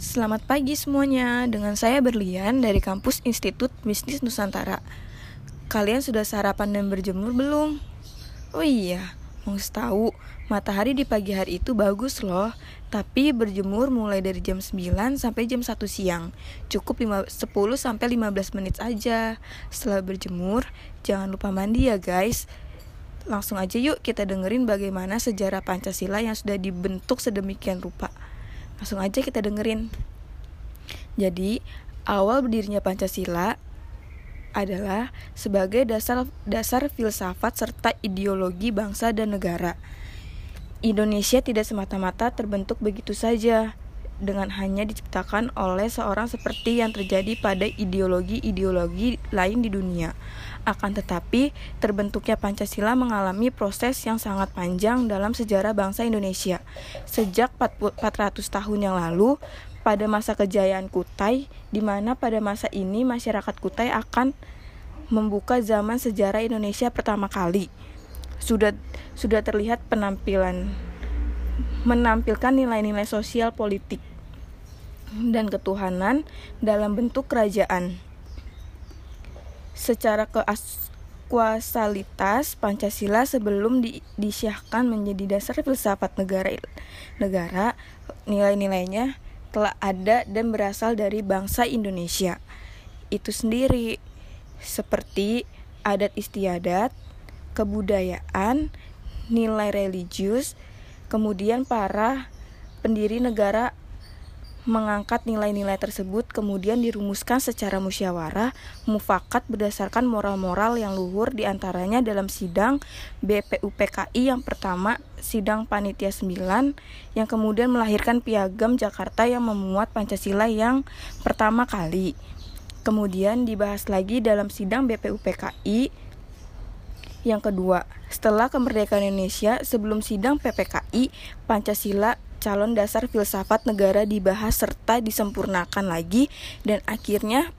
Selamat pagi semuanya, dengan saya Berlian dari kampus Institut Bisnis Nusantara. Kalian sudah sarapan dan berjemur belum? Oh iya, mau tahu, matahari di pagi hari itu bagus loh, tapi berjemur mulai dari jam 9 sampai jam 1 siang. Cukup 5, 10 sampai 15 menit aja. Setelah berjemur, jangan lupa mandi ya guys. Langsung aja yuk kita dengerin bagaimana sejarah Pancasila yang sudah dibentuk sedemikian rupa. Langsung aja kita dengerin. Jadi, awal berdirinya Pancasila adalah sebagai dasar dasar filsafat serta ideologi bangsa dan negara. Indonesia tidak semata-mata terbentuk begitu saja dengan hanya diciptakan oleh seorang seperti yang terjadi pada ideologi-ideologi lain di dunia. Akan tetapi, terbentuknya Pancasila mengalami proses yang sangat panjang dalam sejarah bangsa Indonesia. Sejak 400 tahun yang lalu, pada masa kejayaan Kutai, di mana pada masa ini masyarakat Kutai akan membuka zaman sejarah Indonesia pertama kali. Sudah sudah terlihat penampilan menampilkan nilai-nilai sosial politik dan ketuhanan dalam bentuk kerajaan. Secara kekuasalitas Pancasila sebelum di, disyahkan menjadi dasar filsafat negara negara nilai-nilainya telah ada dan berasal dari bangsa Indonesia. Itu sendiri seperti adat istiadat, kebudayaan, nilai religius, kemudian para pendiri negara mengangkat nilai-nilai tersebut kemudian dirumuskan secara musyawarah mufakat berdasarkan moral-moral yang luhur di antaranya dalam sidang BPUPKI yang pertama sidang panitia 9 yang kemudian melahirkan piagam Jakarta yang memuat Pancasila yang pertama kali. Kemudian dibahas lagi dalam sidang BPUPKI yang kedua. Setelah kemerdekaan Indonesia sebelum sidang PPKI Pancasila calon dasar filsafat negara dibahas serta disempurnakan lagi dan akhirnya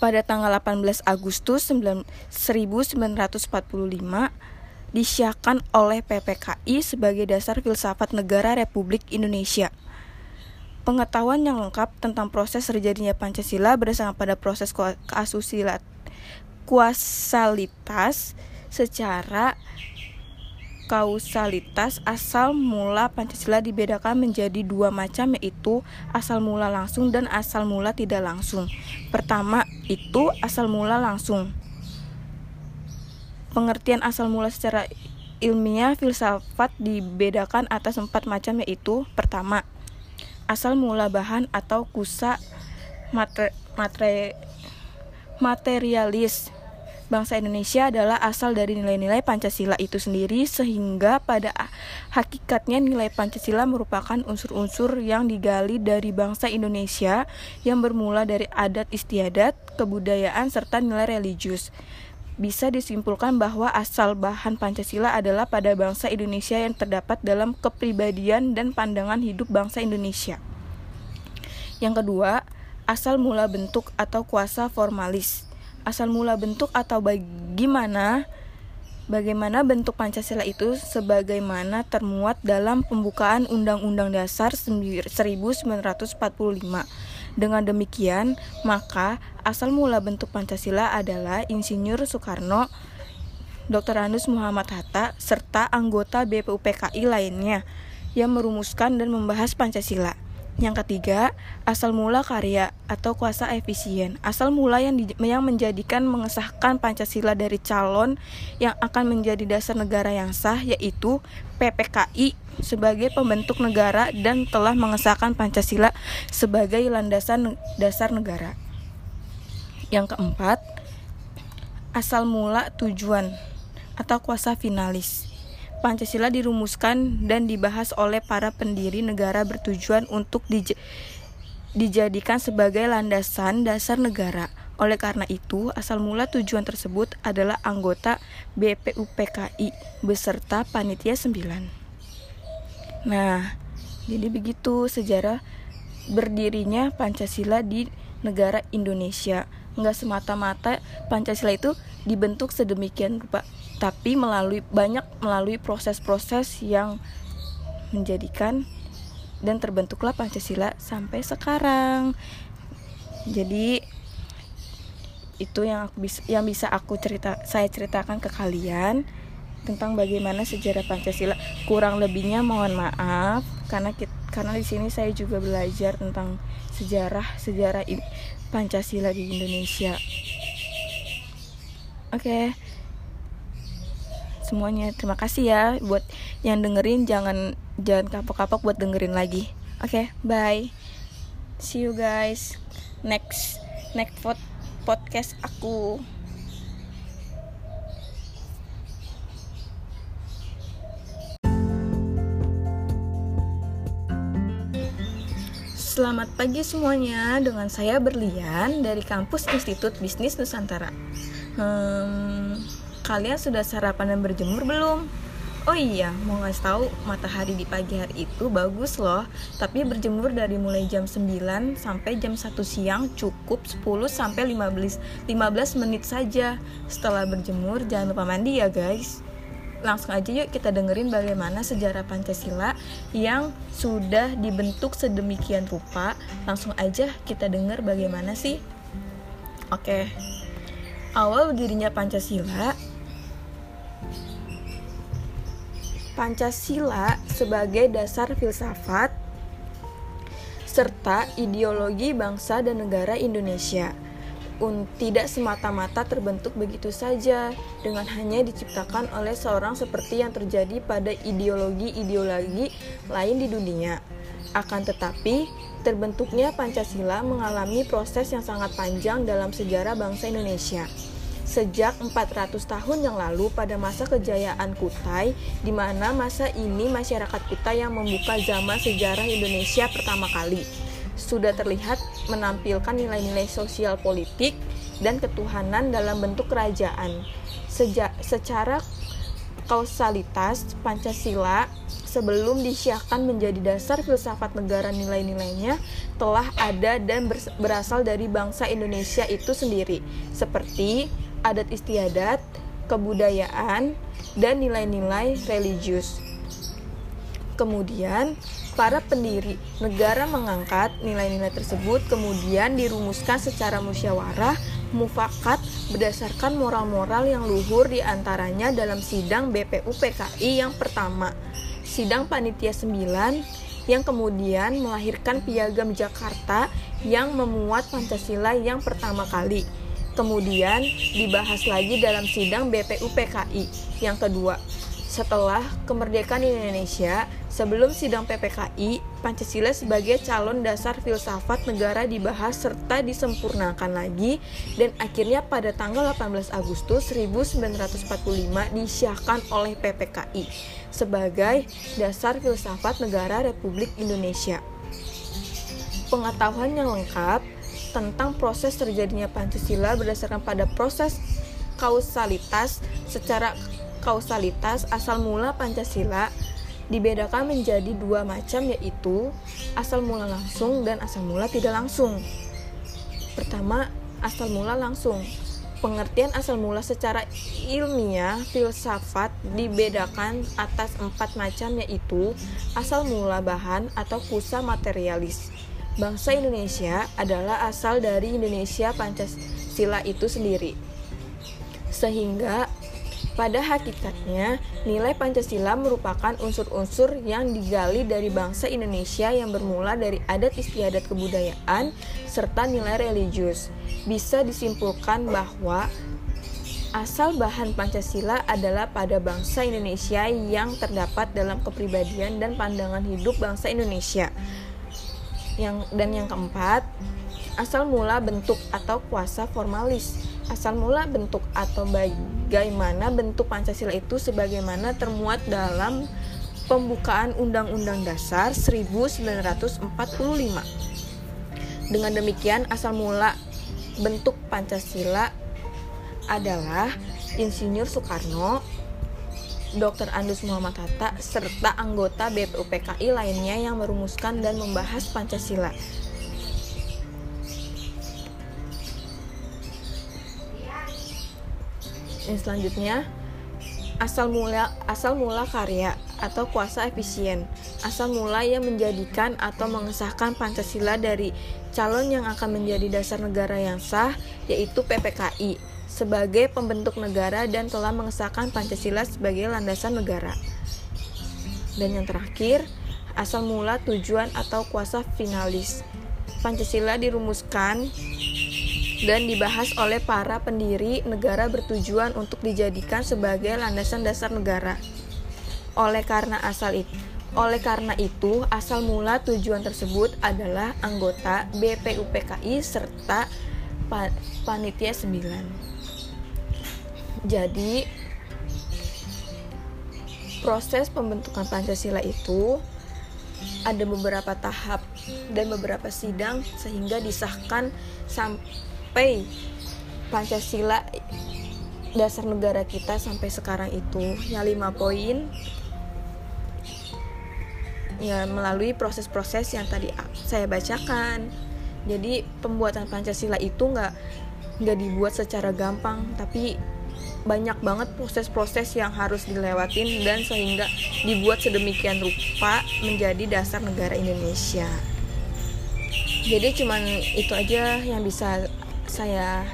pada tanggal 18 Agustus 1945 disiahkan oleh PPKI sebagai dasar filsafat negara Republik Indonesia. Pengetahuan yang lengkap tentang proses terjadinya Pancasila berdasarkan pada proses kuasalitas secara kausalitas asal mula Pancasila dibedakan menjadi dua macam yaitu asal mula langsung dan asal mula tidak langsung. Pertama itu asal mula langsung. Pengertian asal mula secara ilmiah filsafat dibedakan atas empat macam yaitu pertama asal mula bahan atau kusa materialis bangsa Indonesia adalah asal dari nilai-nilai Pancasila itu sendiri sehingga pada hakikatnya nilai Pancasila merupakan unsur-unsur yang digali dari bangsa Indonesia yang bermula dari adat istiadat, kebudayaan serta nilai religius. Bisa disimpulkan bahwa asal bahan Pancasila adalah pada bangsa Indonesia yang terdapat dalam kepribadian dan pandangan hidup bangsa Indonesia. Yang kedua, asal mula bentuk atau kuasa formalis asal mula bentuk atau bagaimana bagaimana bentuk Pancasila itu sebagaimana termuat dalam pembukaan Undang-Undang Dasar 1945. Dengan demikian, maka asal mula bentuk Pancasila adalah Insinyur Soekarno, Dr. Anus Muhammad Hatta, serta anggota BPUPKI lainnya yang merumuskan dan membahas Pancasila. Yang ketiga, asal mula karya atau kuasa efisien. Asal mula yang, di, yang menjadikan mengesahkan Pancasila dari calon yang akan menjadi dasar negara yang sah yaitu PPKI sebagai pembentuk negara dan telah mengesahkan Pancasila sebagai landasan dasar negara. Yang keempat, asal mula tujuan atau kuasa finalis. Pancasila dirumuskan dan dibahas oleh para pendiri negara bertujuan untuk dij dijadikan sebagai landasan dasar negara. Oleh karena itu, asal mula tujuan tersebut adalah anggota BPUPKI beserta panitia 9. Nah, jadi begitu sejarah berdirinya Pancasila di negara Indonesia. Enggak semata-mata Pancasila itu dibentuk sedemikian rupa tapi melalui banyak melalui proses-proses yang menjadikan dan terbentuklah Pancasila sampai sekarang. Jadi itu yang aku bisa yang bisa aku cerita saya ceritakan ke kalian tentang bagaimana sejarah Pancasila. Kurang lebihnya mohon maaf karena kita, karena di sini saya juga belajar tentang sejarah sejarah Pancasila di Indonesia. Oke. Okay. Semuanya terima kasih ya buat yang dengerin jangan jangan kapok-kapok buat dengerin lagi. Oke, okay, bye. See you guys next next pod podcast aku. Selamat pagi semuanya, dengan saya Berlian dari kampus Institut Bisnis Nusantara. Hmm, kalian sudah sarapan dan berjemur belum? Oh iya, mau ngasih tahu matahari di pagi hari itu bagus loh. Tapi berjemur dari mulai jam 9 sampai jam 1 siang cukup 10 sampai 15 15 menit saja. Setelah berjemur jangan lupa mandi ya guys. Langsung aja yuk kita dengerin bagaimana sejarah Pancasila yang sudah dibentuk sedemikian rupa. Langsung aja kita denger bagaimana sih. Oke. Awal berdirinya Pancasila Pancasila sebagai dasar filsafat serta ideologi bangsa dan negara Indonesia tidak semata-mata terbentuk begitu saja dengan hanya diciptakan oleh seorang seperti yang terjadi pada ideologi-ideologi lain di dunia. Akan tetapi, terbentuknya Pancasila mengalami proses yang sangat panjang dalam sejarah bangsa Indonesia sejak 400 tahun yang lalu pada masa kejayaan Kutai, di mana masa ini masyarakat Kutai yang membuka zaman sejarah Indonesia pertama kali. Sudah terlihat menampilkan nilai-nilai sosial politik dan ketuhanan dalam bentuk kerajaan. Sejak secara kausalitas Pancasila sebelum disiahkan menjadi dasar filsafat negara nilai-nilainya telah ada dan berasal dari bangsa Indonesia itu sendiri seperti adat istiadat, kebudayaan, dan nilai-nilai religius. Kemudian, para pendiri negara mengangkat nilai-nilai tersebut kemudian dirumuskan secara musyawarah mufakat berdasarkan moral-moral yang luhur di antaranya dalam sidang BPU PKI yang pertama, sidang Panitia 9 yang kemudian melahirkan Piagam Jakarta yang memuat Pancasila yang pertama kali kemudian dibahas lagi dalam sidang BPU PKI yang kedua. Setelah kemerdekaan Indonesia, sebelum sidang PPKI, Pancasila sebagai calon dasar filsafat negara dibahas serta disempurnakan lagi dan akhirnya pada tanggal 18 Agustus 1945 disiahkan oleh PPKI sebagai dasar filsafat negara Republik Indonesia. Pengetahuan yang lengkap tentang proses terjadinya Pancasila berdasarkan pada proses kausalitas secara kausalitas asal mula Pancasila dibedakan menjadi dua macam yaitu asal mula langsung dan asal mula tidak langsung. Pertama, asal mula langsung. Pengertian asal mula secara ilmiah filsafat dibedakan atas empat macam yaitu asal mula bahan atau kusa materialis, Bangsa Indonesia adalah asal dari Indonesia Pancasila itu sendiri. Sehingga pada hakikatnya, nilai Pancasila merupakan unsur-unsur yang digali dari bangsa Indonesia yang bermula dari adat istiadat kebudayaan serta nilai religius. Bisa disimpulkan bahwa asal bahan Pancasila adalah pada bangsa Indonesia yang terdapat dalam kepribadian dan pandangan hidup bangsa Indonesia yang dan yang keempat asal mula bentuk atau kuasa formalis asal mula bentuk atau bagaimana bentuk Pancasila itu sebagaimana termuat dalam pembukaan Undang-Undang Dasar 1945 dengan demikian asal mula bentuk Pancasila adalah Insinyur Soekarno Dr. Andus Muhammad Hatta, serta anggota BPUPKI lainnya yang merumuskan dan membahas Pancasila. Yang selanjutnya, asal mula asal mula karya atau kuasa efisien. asal mula yang menjadikan atau mengesahkan Pancasila dari calon yang akan menjadi dasar negara yang sah, yaitu PPKI, sebagai pembentuk negara dan telah mengesahkan Pancasila sebagai landasan negara. Dan yang terakhir, asal mula tujuan atau kuasa finalis. Pancasila dirumuskan dan dibahas oleh para pendiri negara bertujuan untuk dijadikan sebagai landasan dasar negara. Oleh karena asal itu, oleh karena itu, asal mula tujuan tersebut adalah anggota BPUPKI serta panitia 9. Jadi, proses pembentukan Pancasila itu ada beberapa tahap dan beberapa sidang sehingga disahkan sampai sampai Pancasila dasar negara kita sampai sekarang itu. Ya lima poin ya melalui proses-proses yang tadi saya bacakan. Jadi pembuatan Pancasila itu nggak nggak dibuat secara gampang tapi banyak banget proses-proses yang harus dilewatin dan sehingga dibuat sedemikian rupa menjadi dasar negara Indonesia. Jadi cuman itu aja yang bisa saya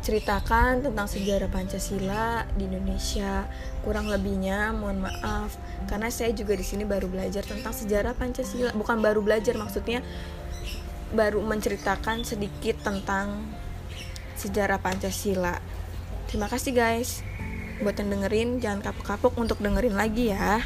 ceritakan tentang sejarah Pancasila di Indonesia. Kurang lebihnya mohon maaf karena saya juga di sini baru belajar tentang sejarah Pancasila. Bukan baru belajar maksudnya baru menceritakan sedikit tentang sejarah Pancasila. Terima kasih guys. Buat yang dengerin jangan kapok-kapok untuk dengerin lagi ya.